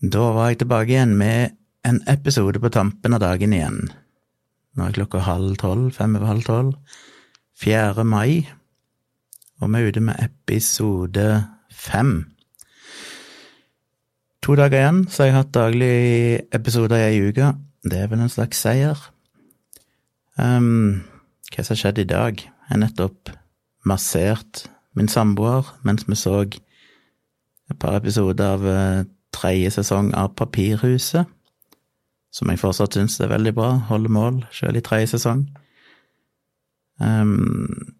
Da var jeg tilbake igjen med en episode på tampen av dagen igjen. Nå er klokka halv tolv, fem over halv tolv. 4. mai, og vi er ute med episode fem. To dager igjen, så har jeg hatt daglig episoder i ei uke. Det er vel en slags seier. Um, hva som har skjedd i dag? Jeg har nettopp massert min samboer mens vi så et par episoder av uh, tredje sesong av Papirhuset, som jeg fortsatt syns er veldig bra, holder mål, sjøl i tredje sesong. Um,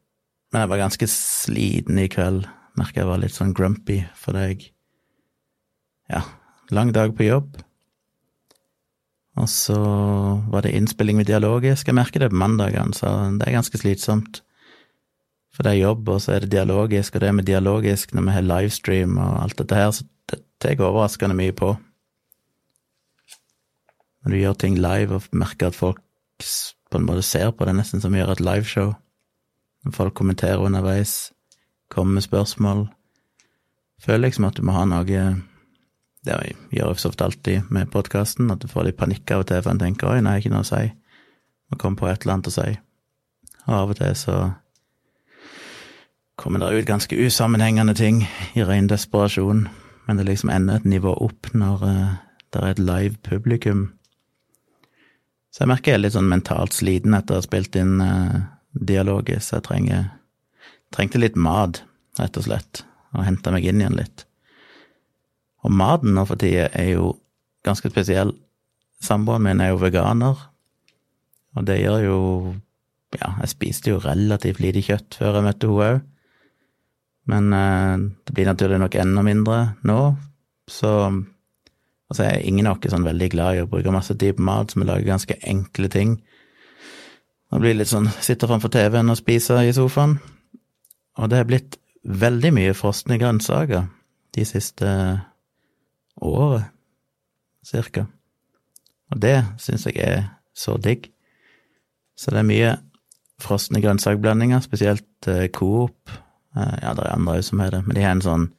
men jeg var ganske sliten i kveld, merka jeg var litt sånn grumpy fordi jeg Ja, lang dag på jobb. Og så var det innspilling med dialogisk. Jeg merker det på mandagene, så det er ganske slitsomt. For det er jobb, og så er det dialogisk, og det med dialogisk når vi har livestream og alt dette her, så tar overraskende mye på. Når du gjør ting live og merker at folk på en måte ser på det, nesten som å gjøre et liveshow. Når folk kommenterer underveis, kommer med spørsmål. Føler liksom at du må ha noe Det gjør jeg så ofte alltid med podkasten, at du får litt panikk av og til for en tenker 'oi, nei, ikke noe å si', må komme på et eller annet å si. Og av og til så kommer det ut ganske usammenhengende ting i ren desperasjon, men det liksom ender et nivå opp når uh, det er et live publikum. Så jeg merker jeg er litt sånn mentalt sliten etter å ha spilt inn uh, dialogisk, jeg trenger, trengte litt mat, rett og slett, og hente meg inn igjen litt. Og maten nå for tida er jo ganske spesiell. Samboeren min er jo veganer, og det gjør jo Ja, jeg spiste jo relativt lite kjøtt før jeg møtte henne òg, men eh, det blir naturlig nok enda mindre nå, så Altså, jeg er ingen av oss sånn veldig glad i å bruke masse tid på mat, så vi lager ganske enkle ting. Det blir litt sånn sitter framfor TV-en og spiser i sofaen. Og det er blitt veldig mye frosne grønnsaker de siste året, cirka. Og det syns jeg er så digg. Så det er mye frosne grønnsakblandinger, spesielt eh, Coop. Eh, ja, det er andre òg som har det, men de har en sånn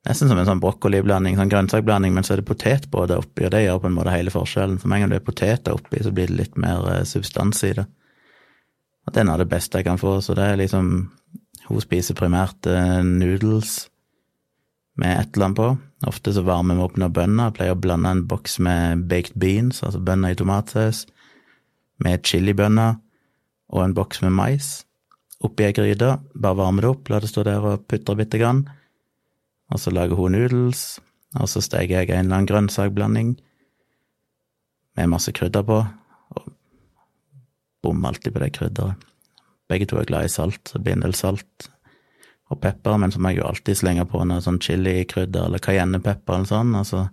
Nesten som en sånn brokkoliblanding, sånn grønnsakblanding, men så er det potetbåter oppi, og det gjør på en måte hele forskjellen. For med en gang det er poteter oppi, så blir det litt mer eh, substans i det. Og det er noe av det beste jeg kan få, så det er liksom Hun spiser primært eh, noodles med et eller annet på. Ofte så varmer vi opp noen bønner. Jeg pleier å blande en boks med baked beans, altså bønner i tomatsaus, med chilibønner og en boks med mais oppi ei gryte. Bare varme det opp, la det stå der og putre bitte grann. Og så lager hun noodles, og så steker jeg en eller annen grønnsakblanding med masse krydder på, og bom alltid på det krydderet. Begge to er glad i salt, så blir en del salt og pepper, men så må jeg jo alltid slenge på noe sånn chilikrydder eller cayennepepper eller sånn, og så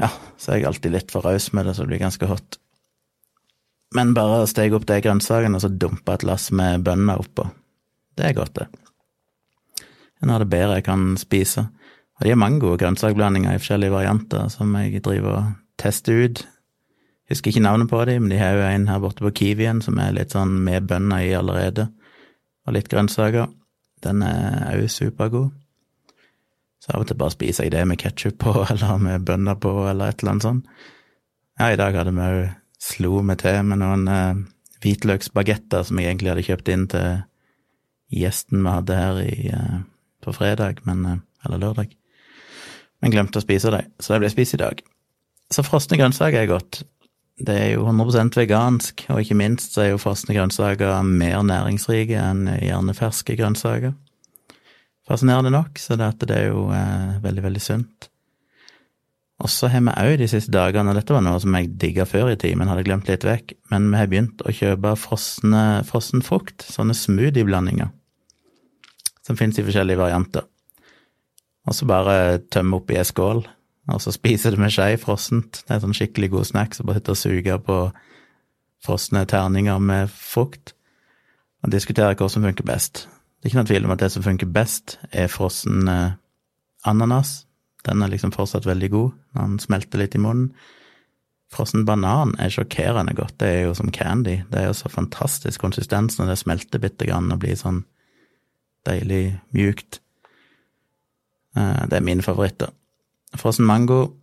ja, så er jeg alltid litt for raus med det, så det blir ganske hot. Men bare steg opp de grønnsakene og så dumpe et lass med bønner oppå. Det er godt, det en av det bedre jeg kan spise. Og de har mange gode grønnsakblandinger i forskjellige varianter som jeg driver og tester ut. Husker ikke navnet på dem, men de har jo en her borte på Kiwien som er litt sånn med bønner i allerede, og litt grønnsaker. Den er òg supergod. Så av og til bare spiser jeg det med ketsjup på, eller med bønner på, eller et eller annet sånt. Ja, i dag hadde vi òg slo meg til med noen uh, hvitløksbagetter som jeg egentlig hadde kjøpt inn til gjesten vi hadde her i uh, på fredag, men, uh, eller lørdag, men glemte å spise dem, så de ble spist i dag. Så frosne grønnsaker er godt. Det er jo 100% vegansk, og ikke minst så er jo frosne grønnsaker mer næringsrike enn gjerne ferske grønnsaker. Fascinerende nok, så det, er jo eh, veldig, veldig sunt. Og så har vi òg de siste dagene, og dette var noe som jeg digga før i tid, men hadde glemt litt vekk, men vi har begynt å kjøpe frossen frukt, sånne smoothieblandinger som finnes i forskjellige varianter. Og så bare tømme oppi ei skål, og så spiser det med skje frossent. Det er sånn skikkelig god snack, så bare sitte og suge på frosne terninger med frukt, og diskutere hva som funker best. Det er ikke noen tvil om at det som funker best, er frossen eh, ananas. Den er liksom fortsatt veldig god den smelter litt i munnen. Frossen banan er sjokkerende godt, det er jo som candy. Det er jo så fantastisk konsistens når det smelter bitte grann og blir sånn Deilig mjukt. Eh, det er mine favoritter. Frossen mango,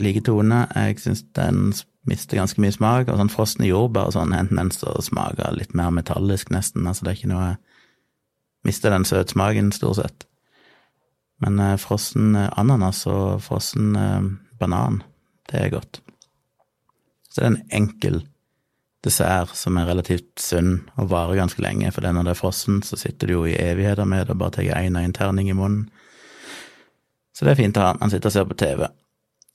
like tone. Jeg syns den mister ganske mye smak. Og sånn frosne jordbær og sånn enten den tendens til å litt mer metallisk, nesten. Altså det er ikke noe Mister den søtsmaken, stort sett. Men eh, frossen eh, ananas og frossen eh, banan, det er godt. Så det er en enkel dessert som er relativt sunn og varer ganske lenge, for når det er frossen, så sitter du jo i evigheter med det og bare tar én og én terning i munnen. Så det er fint å ha. Han sitter og ser på TV.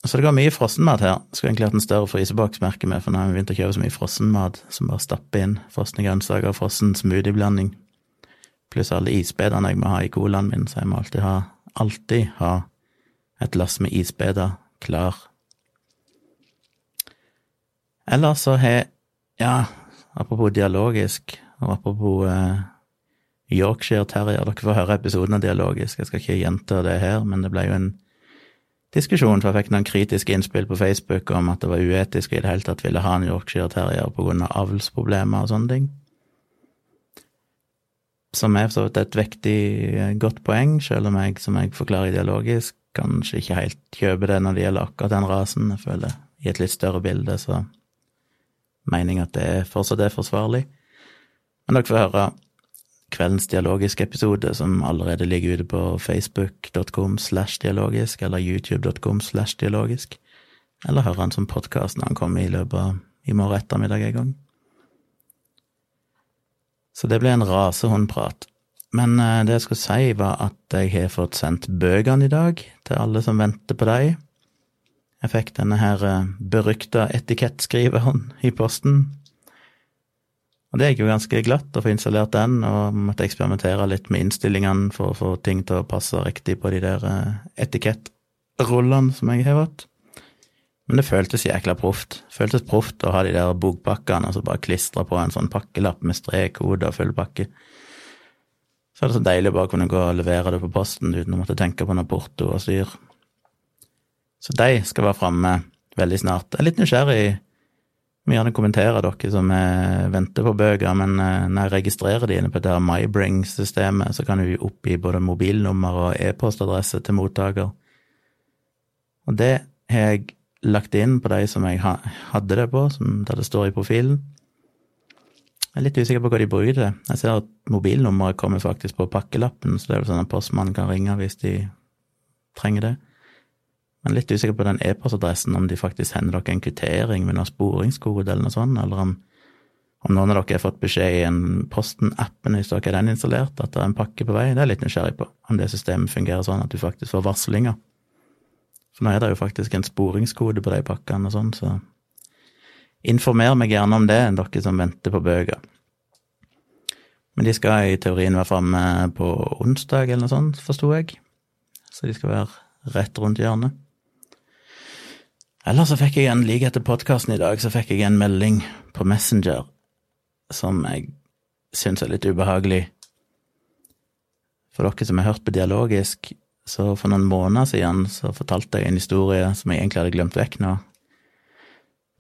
Så det går mye frossenmat her. Skulle egentlig hatt en større fryseboks, merker vi, for nå har vi begynt å kjøpe så mye frossenmat som bare stapper inn frosne grønnsaker og frossen smoothieblanding. Pluss alle isbedene jeg må ha i colaen min, så jeg må alltid ha, alltid ha et lass med isbeder klar. Eller så har Ja, apropos dialogisk, og apropos eh, Yorkshire Terrier, dere får høre episoden av Dialogisk, jeg skal ikke gjenta det her, men det ble jo en diskusjon, for jeg fikk noen kritiske innspill på Facebook om at det var uetisk i det hele tatt ville ha en Yorkshire Terrier av avlsproblemer og sånne ting som er så vidt et vektig, eh, godt poeng, selv om jeg, som jeg forklarer ideologisk, kanskje ikke helt kjøper det når det gjelder akkurat den rasen. Jeg føler i et litt større bilde så mener jeg at det fortsatt er forsvarlig. Men dere får høre kveldens dialogiske episode, som allerede ligger ute på facebook.com slash dialogisk, eller youtube.com slash dialogisk, eller høre den som podkast når han kommer i løpet av i morgen ettermiddag en gang. Så det ble en rasehundprat. Men eh, det jeg skulle si, var at jeg har fått sendt bøkene i dag til alle som venter på dem. Jeg fikk denne her eh, berykta etikettskriveren i posten. Og det gikk jo ganske glatt å få installert den, og måtte eksperimentere litt med innstillingene for å få ting til å passe riktig på de der eh, etikettrollene som jeg har fått. Men det føltes jækla proft. Føltes proft å ha de der bokpakkene og så bare klistre på en sånn pakkelapp med strekkode og full pakke. Så er det så deilig å bare kunne gå og levere det på posten uten å måtte tenke på noe porto og styr. Så de skal være framme veldig snart. Jeg er litt nysgjerrig. Vi gjerne kommentere dere som venter på bøker, men eh, når jeg registrerer de inne på det her MyBring-systemet, så kan du oppgi både mobilnummer og e-postadresse til mottaker. Og det har jeg lagt inn på de som jeg hadde det på, som der det står i profilen. Jeg er litt usikker på hva de bruker det. Jeg ser at mobilnummeret kommer faktisk på pakkelappen, så det er vel sånn at postmannen kan ringe hvis de trenger det. Men litt usikker på den e-postadressen, om de faktisk sender dere en kvittering med noe sporingskode eller noe sånt, eller om, om noen av dere har fått beskjed i en Posten-appen hvis dere har den installert, at det er en pakke på vei. Det er jeg litt nysgjerrig på, om det systemet fungerer sånn at du faktisk får varslinger. For nå er det jo faktisk en sporingskode på de pakkene og sånn, så informer meg gjerne om det, dere som venter på bøker. Men de skal i teorien være framme på onsdag eller noe sånt, forsto jeg. Så de skal være rett rundt hjørnet. Eller så fikk jeg en like etter podkasten i dag, så fikk jeg en melding på Messenger som jeg syns er litt ubehagelig. For dere som har hørt på Dialogisk, så for noen måneder siden så fortalte jeg en historie som jeg egentlig hadde glemt vekk nå.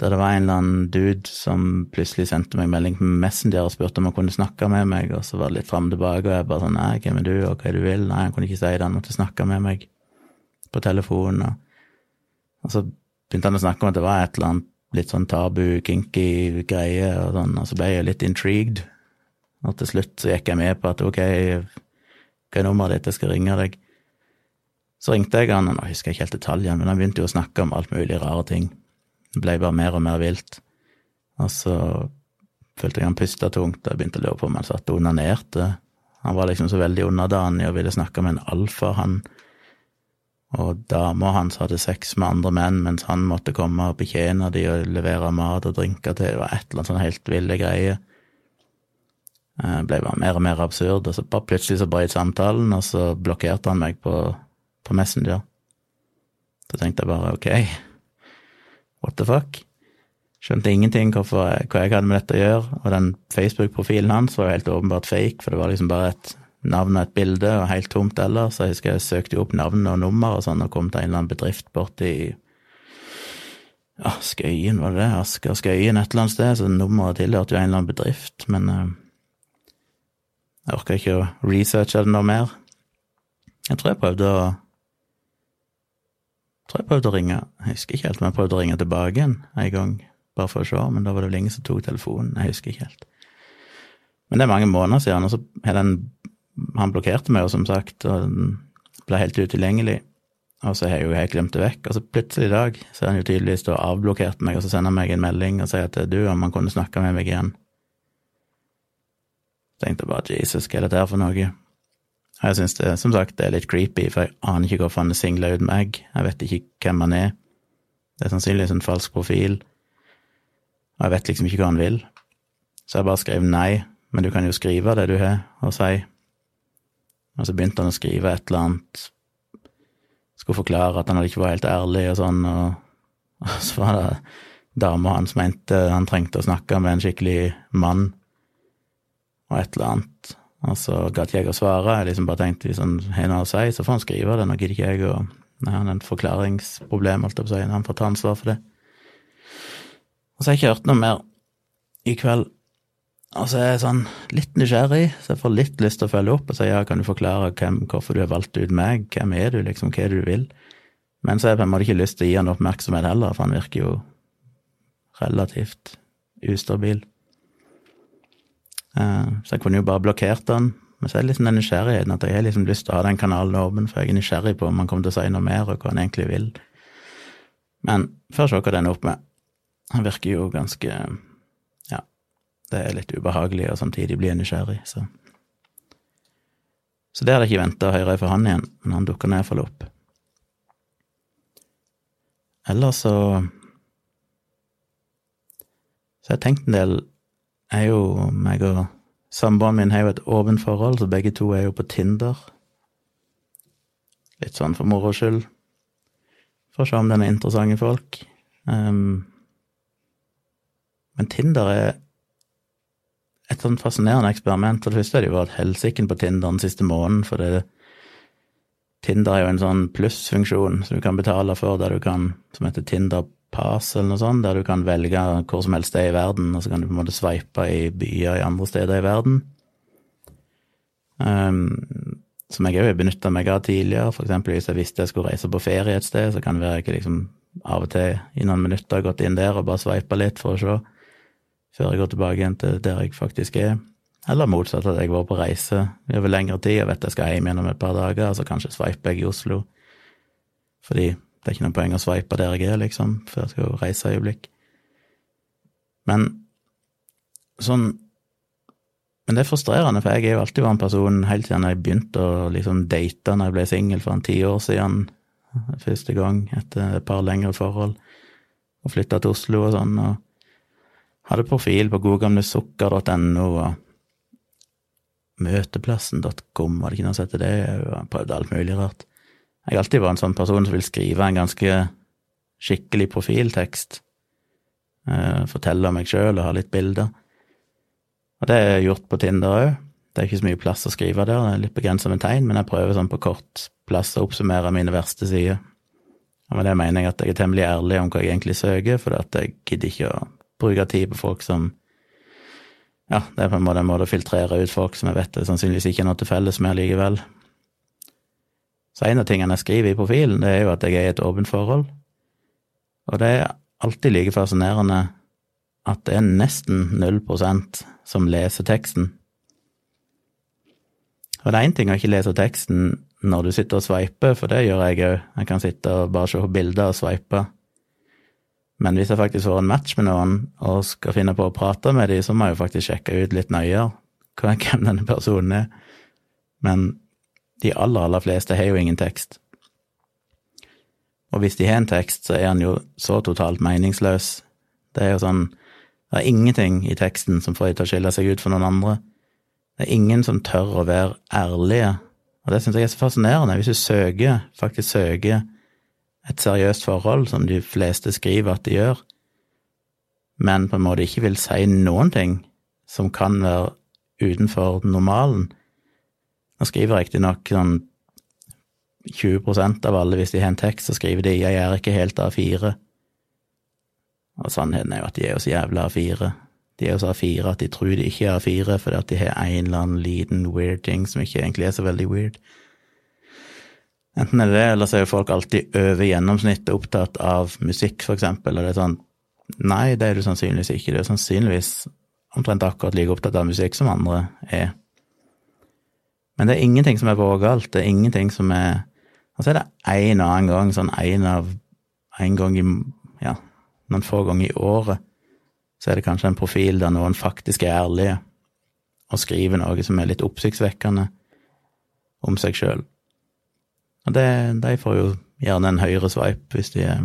Der det var en eller annen dude som plutselig sendte meg melding på Messenger og spurte om han kunne snakke med meg, og så var det litt fram og tilbake, og jeg bare sånn nei, hvem er du, og hva er det du vil? Nei, han kunne ikke si det, han måtte snakke med meg på telefonen, og, og så begynte han å snakke om at det var et eller annet litt sånn tabu, kinky greie, og sånn, og så ble jeg litt intrigued, og til slutt så gikk jeg med på at ok, hva er nummeret ditt, jeg skal ringe deg. Så ringte jeg han, og nå husker jeg ikke helt detaljene, men han begynte jo å snakke om alt mulig rare ting. Det ble bare mer og mer vilt. Og så følte jeg han pusta tungt, og jeg begynte å lure på om han satt og onanerte. Han var liksom så veldig underdanig og ville snakke med en alfa, han. Og dama hans hadde sex med andre menn, mens han måtte komme og betjene de og levere mat og drinker til. Det var et eller annet sånn helt ville greie. Det ble bare mer og mer absurd, og så bare plutselig så brøt samtalen, og så blokkerte han meg på på Messenger. Så tenkte jeg bare ok, what the fuck? Skjønte ingenting hvorfor, hva jeg hadde med dette å gjøre, og den Facebook-profilen hans var jo helt åpenbart fake, for det var liksom bare et navn og et bilde, og helt tomt ellers. Så jeg husker jeg søkte jo opp navn og nummer og sånn, og kom til en eller annen bedrift borti ja, Skøyen, var det det? Asker Skøyen et eller annet sted, så nummeret tilhørte jo en eller annen bedrift, men uh, jeg orka ikke å researche det noe mer. Jeg tror jeg prøvde å tror jeg prøvde å ringe, jeg husker ikke helt om jeg prøvde å ringe tilbake igjen en gang, bare for å se, men da var det vel ingen som tok telefonen, jeg husker ikke helt. Men det er mange måneder siden, og så har den Han blokkerte meg jo, som sagt, og ble helt utilgjengelig. Og så har jeg jo helt glemt det vekk, og så plutselig i dag så har han jo tydeligvis da avblokkert meg, og så sender han meg en melding og sier at er du, om han kunne snakke med meg igjen. Tenkte bare Jesus, hva er dette her for noe? Jeg syns det, som sagt, det er litt creepy, for jeg aner ikke hvorfor han er singla ut meg. Jeg vet ikke hvem han er. Det er sannsynligvis en falsk profil, og jeg vet liksom ikke hva han vil. Så jeg bare skrev nei, men du kan jo skrive det du har å si. Og så begynte han å skrive et eller annet, skulle forklare at han hadde ikke vært helt ærlig og sånn, og, og så var det dama hans mente han trengte å snakke med en skikkelig mann, og et eller annet. Og så gadd ikke jeg å svare. Jeg liksom bare tenkte hvis han har noe å si, så får han skrive det. Nå gidder ikke jeg å Nei, han har et forklaringsproblem, holdt jeg på å si, han får ta ansvar for det. Og så har jeg ikke hørt noe mer i kveld. Og så er jeg sånn litt nysgjerrig, så jeg får litt lyst til å følge opp og si ja, kan du forklare hvem, hvorfor du har valgt ut meg, hvem er du, liksom, hva er det du vil? Men så har jeg på en måte ikke lyst til å gi han oppmerksomhet heller, for han virker jo relativt ustabil. Eh, så jeg kunne jo bare blokkert den. Men så er det liksom den nysgjerrigheten at jeg har liksom lyst til å ha den kanalen åpen, for jeg er nysgjerrig på om han kommer til å si noe mer, og hva han egentlig vil. Men først se hva den er opp med. Han virker jo ganske Ja, det er litt ubehagelig, og samtidig blir jeg nysgjerrig, så Så det hadde jeg ikke venta å høre fra han igjen, men han dukker nå iallfall opp. Ellers så Så jeg har tenkt en del er jo meg og samboeren min har jo et åpent forhold, så begge to er jo på Tinder. Litt sånn for moro skyld. For å se om den er interessant i folk. Um, men Tinder er et sånn fascinerende eksperiment. For det første har det jo vært helsiken på Tinder den siste måneden, for det, Tinder er jo en sånn plussfunksjon som du kan betale for, der du kan, som heter Tinder pass eller noe sånt, der du kan velge hvor som helst det er i verden, og så kan du på en måte sveipe i byer i andre steder i verden. Um, som jeg òg har benytta meg av tidligere, eksempel hvis jeg visste jeg skulle reise på ferie et sted, så kan det være jeg liksom av og til i noen minutter gått inn der og bare sveipa litt for å se, før jeg går tilbake igjen til der jeg faktisk er. Eller motsatt, at jeg var på reise over lengre tid og vet jeg skal hjem igjen om et par dager, så kanskje sveiper jeg i Oslo. Fordi det er ikke noe poeng å sveipe der jeg er, liksom, for jeg skal jo reise et øyeblikk. Men sånn Men det er frustrerende, for jeg er jo alltid vært en person helt siden jeg begynte å liksom date når jeg ble singel for en ti år siden, første gang, etter et par lengre forhold, og flytta til Oslo og sånn, og hadde profil på godgamlesukker.no og møteplassen.com, var det ikke noe som het det? Jeg prøvde alt mulig rart. Jeg har alltid vært en sånn person som vil skrive en ganske skikkelig profiltekst. Eh, fortelle om meg sjøl og ha litt bilder. Og det er gjort på Tinder òg. Det er ikke så mye plass å skrive der, det er litt begrensa med tegn, men jeg prøver sånn på kort plass å oppsummere mine verste sider. Og med det mener jeg at jeg er temmelig ærlig om hva jeg egentlig søker, for at jeg gidder ikke å bruke tid på folk som Ja, det er på en måte en måte å filtrere ut folk som jeg vet det sannsynligvis ikke er noe til felles med likevel. Så en av tingene jeg skriver i profilen, det er jo at jeg er i et åpent forhold. Og det er alltid like fascinerende at det er nesten null prosent som leser teksten. Og det er én ting å ikke lese teksten når du sitter og sveiper, for det gjør jeg òg. Jeg kan sitte og bare se bilder og sveipe. Men hvis jeg faktisk får en match med noen og skal finne på å prate med dem, så må jeg jo faktisk sjekke ut litt nøyere hvem denne personen er. Men de aller, aller fleste har jo ingen tekst. Og hvis de har en tekst, så er den jo så totalt meningsløs. Det er jo sånn Det er ingenting i teksten som får dem til å skille seg ut for noen andre. Det er ingen som tør å være ærlige, og det syns jeg er så fascinerende. Hvis du søker, faktisk søker et seriøst forhold, som de fleste skriver at de gjør, men på en måte ikke vil si noen ting som kan være utenfor normalen, nå skriver riktignok sånn 20% av alle, hvis de har en tekst, så skriver de 'jeg er ikke helt A4'. Og sannheten er jo at de er jo så jævla A4. De er jo så A4 at de tror de ikke er A4 fordi at de har en eller annen liten weird ting som ikke egentlig er så veldig weird. Enten er det det, eller så er jo folk alltid over gjennomsnittet opptatt av musikk, for eksempel, og det er sånn Nei, det er du sannsynligvis ikke. Du er sannsynligvis omtrent akkurat like opptatt av musikk som andre er. Men det er ingenting som er vågalt. Det er ingenting som er Og så er det en og annen gang, sånn en av En gang i Ja, noen få ganger i året, så er det kanskje en profil der noen faktisk er ærlige og skriver noe som er litt oppsiktsvekkende om seg sjøl. Og det, de får jo gjerne en høyere swipe hvis de er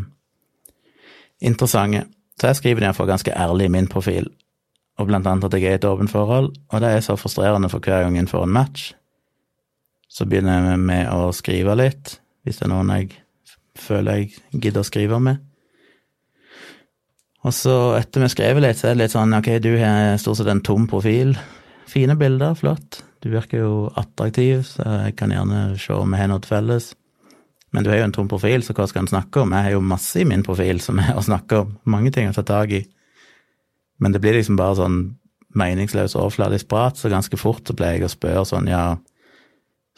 interessante. Så jeg skriver iallfall ganske ærlig i min profil, og blant annet at jeg er i et åpent forhold, og det er så frustrerende for hver gang en får en match. Så begynner jeg med å skrive litt, hvis det er noen jeg føler jeg gidder å skrive med. Og så, etter vi har skrevet litt, så er det litt sånn ok, du har stort sett en tom profil. Fine bilder, flott. Du virker jo attraktiv, så jeg kan gjerne se om vi har noe felles. Men du har jo en tom profil, så hva skal en snakke om? Jeg har jo masse i min profil som er å snakke om. Mange ting å ta tak i. Men det blir liksom bare sånn meningsløs overfladisk prat, så ganske fort så pleier jeg å spørre sånn, ja,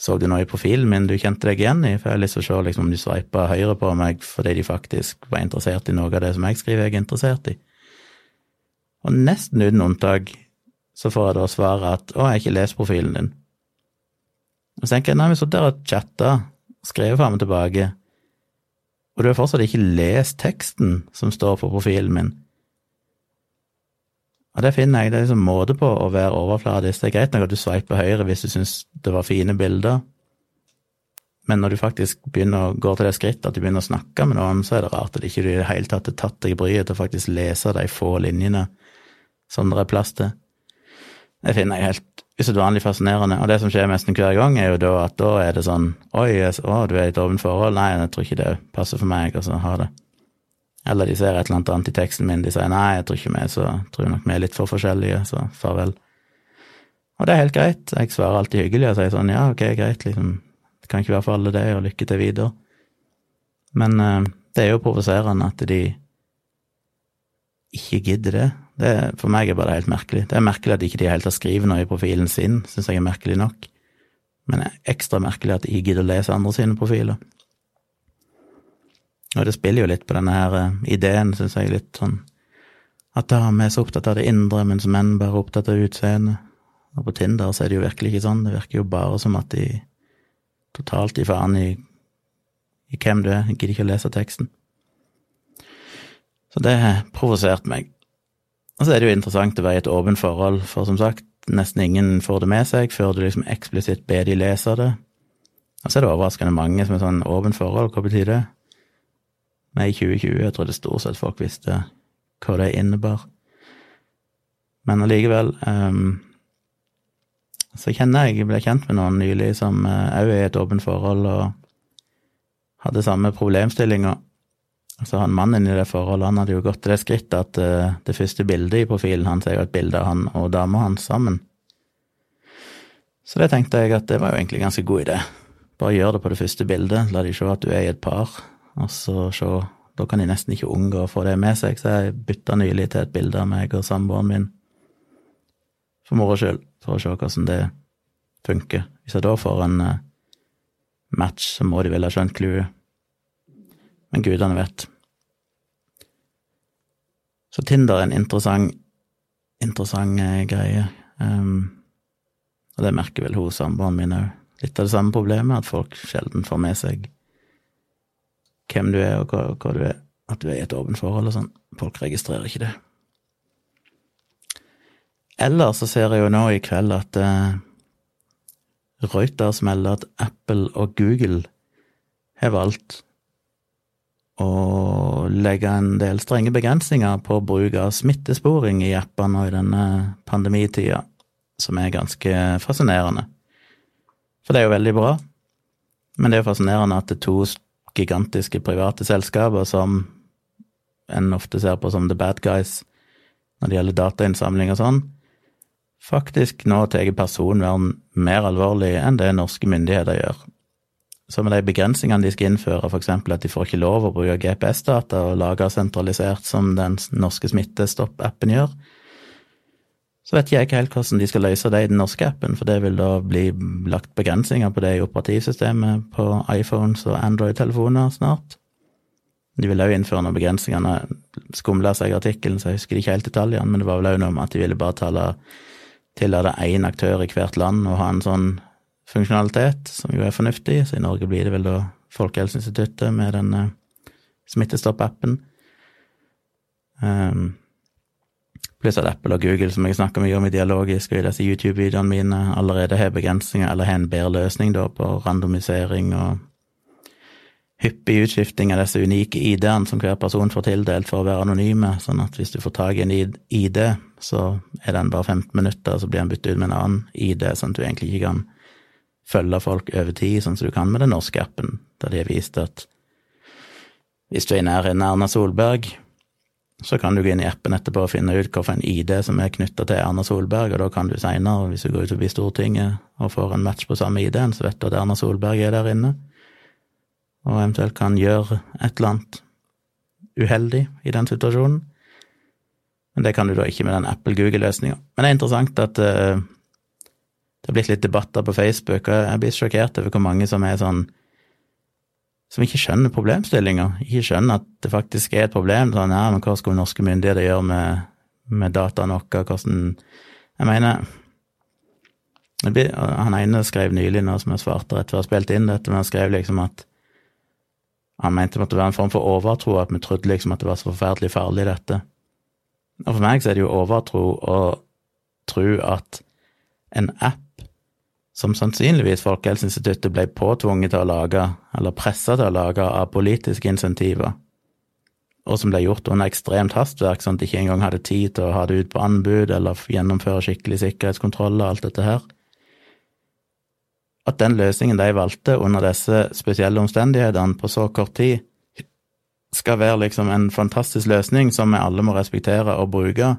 så du noe i profilen min du kjente deg igjen i? For jeg har lyst til å se liksom, om du sveipa høyre på meg fordi de faktisk var interessert i noe av det som jeg skriver jeg er interessert i. Og nesten uten unntak så får jeg da svaret at 'Å, jeg har ikke lest profilen din'. Og så tenker jeg nei, vi satt der og chatta, skrev fram og tilbake, og du har fortsatt ikke lest teksten som står på profilen min. Og det finner jeg, det er liksom måte på å være overfladisk. Det er greit nok at du sveiper høyre hvis du syns det var fine bilder, men når du faktisk begynner å gå til det skrittet at du begynner å snakke med noen, så er det rart at ikke du i det hele tatt har tatt deg bryet til å faktisk lese de få linjene som det er plass til. Det finner jeg helt usedvanlig fascinerende. Og det som skjer nesten hver gang, er jo da at da er det sånn Oi, å, du er i et åpent forhold? Nei, jeg tror ikke det passer for meg, og så ha det. Eller de ser et eller annet i teksten min, de sier nei, jeg tror ikke vi så tror nok vi er litt for forskjellige, så farvel. Og det er helt greit, jeg svarer alltid hyggelig og sier sånn ja, ok, greit, liksom, det kan ikke være for alle det, og lykke til videre. Men uh, det er jo provoserende at de ikke gidder det. det. For meg er bare helt merkelig. Det er merkelig at ikke de helt har skrevet noe i profilen sin, syns jeg er merkelig nok. Men det er ekstra merkelig at de ikke gidder å lese andre sine profiler. Og det spiller jo litt på denne her eh, ideen, syns jeg, litt sånn at da vi er så opptatt av det indre, mens menn bare er opptatt av utseendet. Og på Tinder så er det jo virkelig ikke sånn, det virker jo bare som at de totalt gir faen i, i hvem du er, jeg gidder ikke å lese teksten. Så det provoserte meg. Og så er det jo interessant å være i et åpent forhold, for som sagt, nesten ingen får det med seg før du liksom eksplisitt ber de lese det. Og så er det overraskende mange som er sånn åpent forhold, hva betyr det? Men i 2020 jeg trodde stort sett folk visste hva det innebar. Men allikevel um, Så kjenner jeg jeg ble kjent med noen nylig som òg uh, er i et åpent forhold og hadde samme problemstillinger. Så han mannen i det forholdet, han hadde jo gått til det skrittet at uh, det første bildet i profilen hans er jo et bilde av han og dama hans sammen. Så det tenkte jeg at det var jo egentlig ganske god idé. Bare gjør det på det første bildet, la de se at du er i et par og så se Da kan de nesten ikke unngå å få det med seg, så jeg bytta nylig til et bilde av meg og samboeren min for moro skyld, for å se hvordan det funker. Hvis jeg da får en uh, match, så må de vel ha skjønt clouet. Men gudene vet. Så Tinder er en interessant, interessant uh, greie. Um, og det merker vel hun samboeren min òg. Litt av det samme problemet, at folk sjelden får med seg hvem du er, og hva, hva, du er. At du er i et åpent forhold og sånn. Folk registrerer ikke det. Ellers så ser jeg jo nå i kveld at uh, Reuters melder at Apple og Google har valgt å legge en del strenge begrensninger på bruk av smittesporing i appene og i denne pandemitida, som er ganske fascinerende. For det er jo veldig bra, men det er jo fascinerende at det er to gigantiske private selskaper som en ofte ser på som the bad guys når det gjelder datainnsamling og sånn, faktisk nå tar personvern mer alvorlig enn det norske myndigheter gjør. Så med de begrensningene de skal innføre, f.eks. at de får ikke lov å bruke GPS-data og lage sentralisert som den norske Smittestopp-appen gjør, Så vet jeg ikke helt hvordan de skal løse det i den norske appen, for det vil da bli lagt begrensninger på det i operativsystemet på iPhones og Android-telefoner snart. De vil òg innføre noen begrensninger. Nå skumla seg artikkelen, så jeg husker ikke helt detaljene, men det var vel òg noe om at de ville bare tale, tillate én aktør i hvert land å ha en sånn funksjonalitet, som jo er fornuftig, så i Norge blir det vel da Folkehelseinstituttet med den uh, Smittestopp-appen. Um, pluss at Apple og Google, som jeg snakker mye om i dialogisk og i disse YouTube-videoene mine, allerede har begrensninger, eller har en bedre løsning da på randomisering og hyppig utskifting av disse unike ID-ene som hver person får tildelt for å være anonyme, sånn at hvis du får tak i en ID, så er den bare 15 minutter, så blir den byttet ut med en annen ID, sånn at du egentlig ikke kan følge folk over tid, sånn som du kan med den norske appen, der de har vist at hvis du er i nærheten av Erna Solberg, så kan du gå inn i appen etterpå og finne ut hvilken ID som er knytta til Erna Solberg, og da kan du seinere, hvis du går ut forbi Stortinget og får en match på samme ID-en, så vet du at Erna Solberg er der inne og eventuelt kan gjøre et eller annet uheldig i den situasjonen. Men det kan du da ikke med den Apple-Google-løsninga. Men det er interessant at uh, det har blitt litt debatter på Facebook, og jeg blir sjokkert over hvor mange som er sånn som ikke skjønner problemstillinga, ikke skjønner at det faktisk er et problem. Sånn, ja, men hva skulle norske myndigheter gjøre med, med dataene våre, hvordan Jeg mener Han ene skrev nylig noe som jeg svarte rett før jeg spilte inn dette, men han skrev liksom at han mente det måtte være en form for overtro, at vi trodde liksom at det var så forferdelig farlig, dette. Og for meg så er det jo overtro å tro at en app som sannsynligvis Folkehelseinstituttet ble påtvunget til å lage, eller pressa til å lage av politiske insentiver, og som ble gjort under ekstremt hastverk, sånn at de ikke engang hadde tid til å ha det ut på anbud eller gjennomføre skikkelig sikkerhetskontroll og alt dette her, at den løsningen de valgte under disse spesielle omstendighetene på så kort tid, skal være liksom en fantastisk løsning som vi alle må respektere og bruke,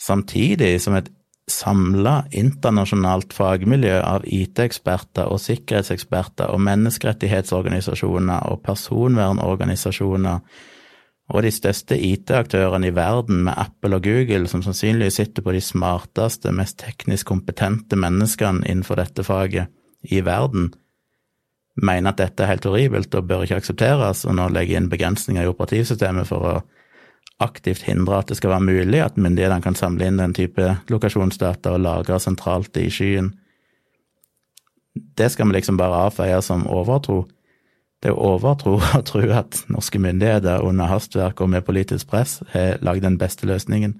samtidig som et samla internasjonalt fagmiljø av IT-eksperter og sikkerhetseksperter og menneskerettighetsorganisasjoner og personvernorganisasjoner og de største IT-aktørene i verden med Apple og Google, som sannsynligvis sitter på de smarteste, mest teknisk kompetente menneskene innenfor dette faget i verden, mener at dette er helt horribelt og bør ikke aksepteres, og nå legger inn begrensninger i operativsystemet for å aktivt hindre at det skal være mulig at myndighetene kan samle inn den type lokasjonsdata og lagre sentralt i skyen. Det skal vi liksom bare avfeie som overtro. Det er overtro å tro at norske myndigheter under hastverk og med politisk press har lagd den beste løsningen.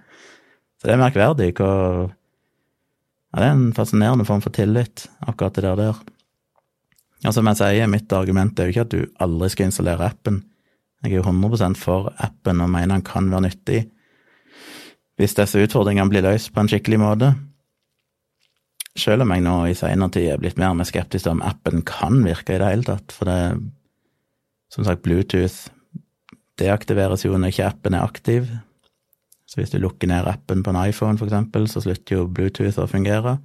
Så det er merkverdig. Og ja, det er en fascinerende form for tillit, akkurat det der. der. Og som jeg sier, mitt argument er jo ikke at du aldri skal installere appen. Jeg er jo 100% for appen og mener den kan være nyttig hvis disse utfordringene blir løst på en skikkelig måte. Selv om jeg nå i seinere tid er blitt mer og mer skeptisk til om appen kan virke i det hele tatt, for det som sagt, Bluetooth deaktiveres jo når ikke appen er aktiv. Så hvis du lukker ned appen på en iPhone, for eksempel, så slutter jo Bluetooth å fungere.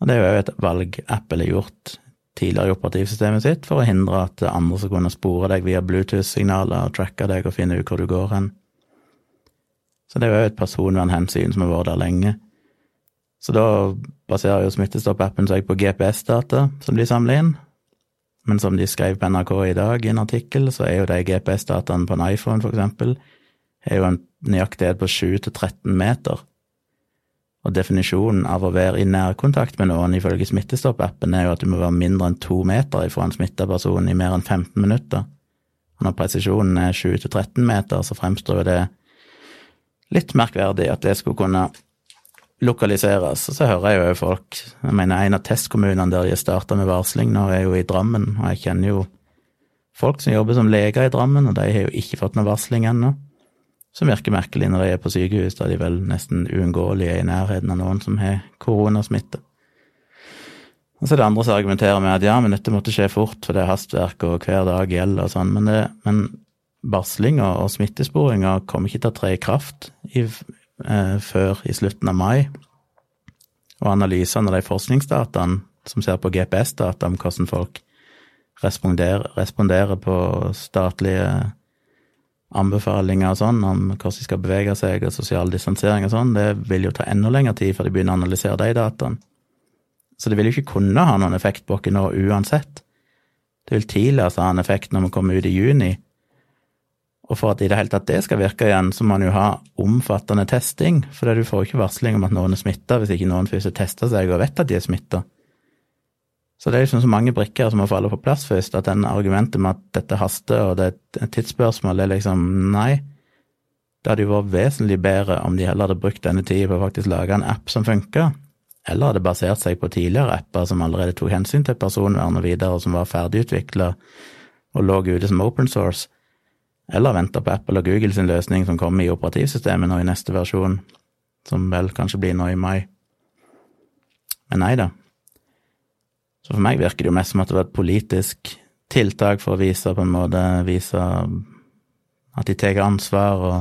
Og det er jo et valg Apple har gjort tidligere i operativsystemet sitt for å hindre at andre skal kunne spore deg via Bluetooth-signaler og tracke deg og finne ut hvor du går hen. Så det er jo et personvernhensyn som har vært der lenge. Så da baserer jo Smittestopp-appen seg på GPS-data som de samler inn, men som de skrev på NRK i dag i en artikkel, så er jo de GPS-dataene på en iPhone, for eksempel, er jo en nøyaktighet på 7 til 13 meter. Og definisjonen av å være i nærkontakt med noen ifølge Smittestopp-appen er jo at du må være mindre enn to meter ifra en smitta person i mer enn 15 minutter. Og når presisjonen er 7-13 meter, så fremstår jo det litt merkverdig at det skulle kunne lokaliseres. Og så hører jeg jo folk Jeg mener, en av testkommunene der de har starta med varsling nå, er jo i Drammen, og jeg kjenner jo folk som jobber som leger i Drammen, og de har jo ikke fått noe varsling ennå. Som virker merkelig når de er på sykehus, da de vel nesten uunngåelig er i nærheten av noen som har koronasmitte. Og så er det andre som argumenterer med at ja, men dette måtte skje fort, for det er hastverk og hver dag gjelder og sånn, men, det, men varslinga og smittesporinga kommer ikke til å tre i kraft i eh, før i slutten av mai. Og analysene av de forskningsdataene som ser på GPS-data om hvordan folk responderer, responderer på statlige anbefalinger og sånn om hvordan de skal bevege seg og sosial distansering og sånn, det vil jo ta enda lengre tid før de begynner å analysere de dataene. Så det vil jo ikke kunne ha noen effekt på oss nå uansett. Det vil tidligst ha en effekt når vi kommer ut i juni. Og for at i det hele tatt det skal virke igjen, så må man jo ha omfattende testing, for du får jo ikke varsling om at noen er smitta hvis ikke noen først har testa seg og vet at de er smitta. Så det er liksom så mange brikker som må falle på plass først, at den argumentet med at dette haster og det er et tidsspørsmål, er liksom nei. Det hadde jo vært vesentlig bedre om de heller hadde brukt denne tida på å faktisk lage en app som funka, eller hadde basert seg på tidligere apper som allerede tok hensyn til personvern og videre, og som var ferdigutvikla og lå ute som open source, eller venta på Apple og Google sin løsning som kommer i operativsystemet nå i neste versjon, som vel kanskje blir nå i mai. Men nei da, så for meg virker det jo mest som at det var et politisk tiltak for å vise på en måte vise at de tar ansvar og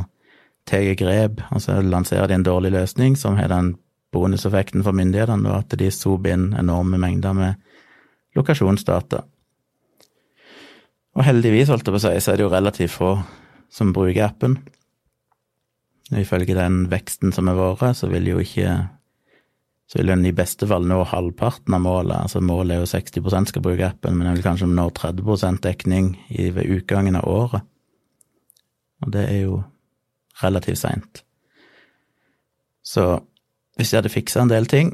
tar grep, og så lanserer de en dårlig løsning som har den bonuseffekten for myndighetene, og at de soper inn enorme mengder med lokasjonsdata. Og heldigvis, holdt jeg på å si, så er det jo relativt få som bruker appen. Ifølge den veksten som har vært, så vil jo ikke så vil den i beste fall nå halvparten av målet. Altså målet er jo 60% skal bruke appen, men den vil kanskje nå 30% dekning i, ved utgangen av året. Og det er jo relativt seint. Så hvis de hadde fiksa en del ting,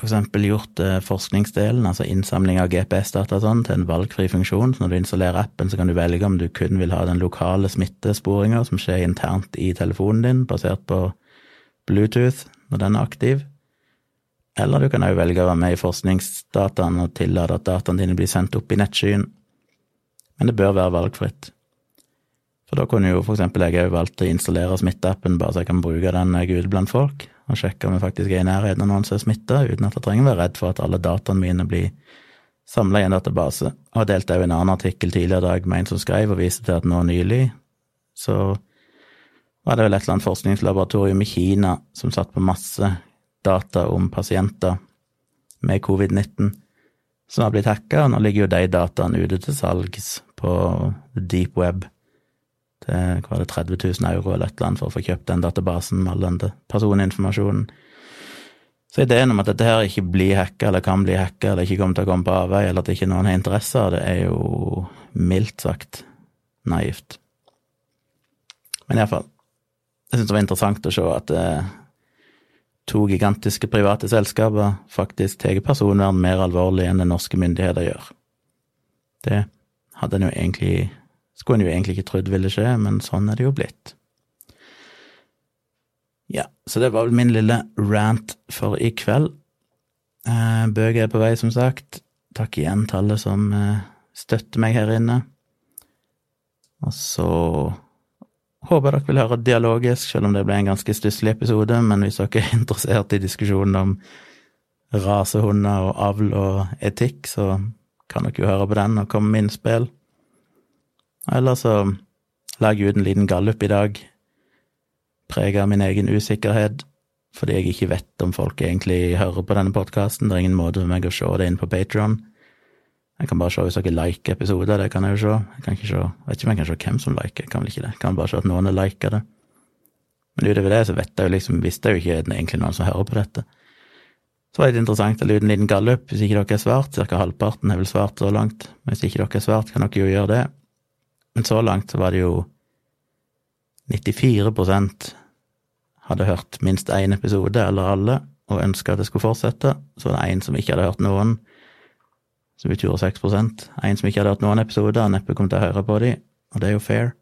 eksempel gjort eh, forskningsdelen, altså innsamling av GPS-data sånn, til en valgfri funksjon, så når du installerer appen, så kan du velge om du kun vil ha den lokale smittesporinga som skjer internt i telefonen din, basert på Bluetooth når den er aktiv, eller du kan òg velge å være med i forskningsdataene og tillate at dataene dine blir sendt opp i nettskyen. Men det bør være valgfritt. For da kunne jo for eksempel jeg òg valgt å installere smitteappen bare så jeg kan bruke den når jeg er ute blant folk, og sjekke om jeg faktisk er i nærheten av noen som er smitta, uten at jeg trenger å være redd for at alle dataene mine blir samla i en database. Og jeg delte òg en annen artikkel tidligere i dag med en som skrev og viste til at nå nylig så var det vel et eller annet forskningslaboratorium i Kina som satt på masse data om pasienter med covid-19 som har blitt hacka, nå ligger jo de dataene ute til salgs på deep web til hva er det, 30 000 euro eller et eller annet for å få kjøpt den databasen med all den personinformasjonen. Så ideen om at dette her ikke blir hacka eller kan bli hacka eller ikke kommer til å komme på avveie, eller at ikke noen har interesse av det, er jo mildt sagt naivt. Men iallfall, jeg syns det var interessant å se at eh, to gigantiske private selskaper faktisk tar personvern mer alvorlig enn det norske myndigheter gjør. Det hadde en jo egentlig Skulle en jo egentlig ikke trodd ville skje, men sånn er det jo blitt. Ja, så det var vel min lille rant for i kveld. Eh, bøker er på vei, som sagt. Takk igjen til alle som eh, støtter meg her inne. Og så Håper dere vil høre dialogisk, selv om det ble en ganske stusslig episode. Men hvis dere er interessert i diskusjonen om rasehunder og avl og etikk, så kan dere jo høre på den og komme med innspill. Eller så lager jeg ut en liten gallup i dag, preget av min egen usikkerhet, fordi jeg ikke vet om folk egentlig hører på denne podkasten. Det er ingen måte for meg å se det inn på Patron. Jeg kan bare se hvis dere liker episoder, det kan jeg jo se. Jeg kan ikke se, vet ikke om jeg kan se hvem som liker, jeg kan vel ikke det. Jeg kan bare se at noen har liker det. Men utover det så vet jeg jo liksom, visste jeg jo ikke egentlig noen som hører på dette. Så var det interessant å lage en liten gallup, hvis ikke dere har svart, ca. halvparten har vel svart så langt. Men hvis ikke dere har svart, kan dere jo gjøre det. Men så langt så var det jo 94% hadde hørt minst én episode, eller alle, og ønska at det skulle fortsette. Så var det én som ikke hadde hørt noen som utgjorde 6 En som ikke hadde hørt noen episoder, neppe kom til å høre på de, og det er jo fair.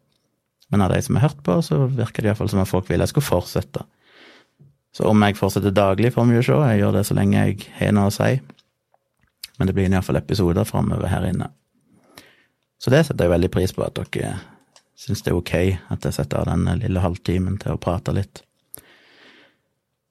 Men av de som har hørt på, så virker det iallfall som at folk vil jeg skulle fortsette. Så om jeg fortsetter daglig, får vi jo jeg gjør det så lenge jeg har noe å si. Men det blir iallfall episoder framover her inne. Så det setter jeg veldig pris på, at dere syns det er ok at jeg setter av den lille halvtimen til å prate litt.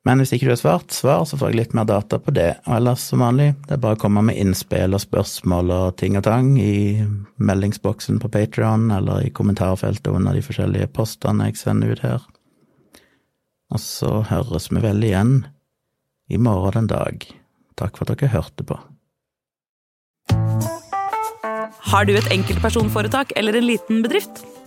Men hvis ikke du har svart, svar, så får jeg litt mer data på det. Og ellers som vanlig, det er bare å komme med innspill og spørsmål og ting og tang i meldingsboksen på Patrion eller i kommentarfeltet under de forskjellige postene jeg sender ut her. Og så høres vi vel igjen i morgen den dag. Takk for at dere hørte på. Har du et enkeltpersonforetak eller en liten bedrift?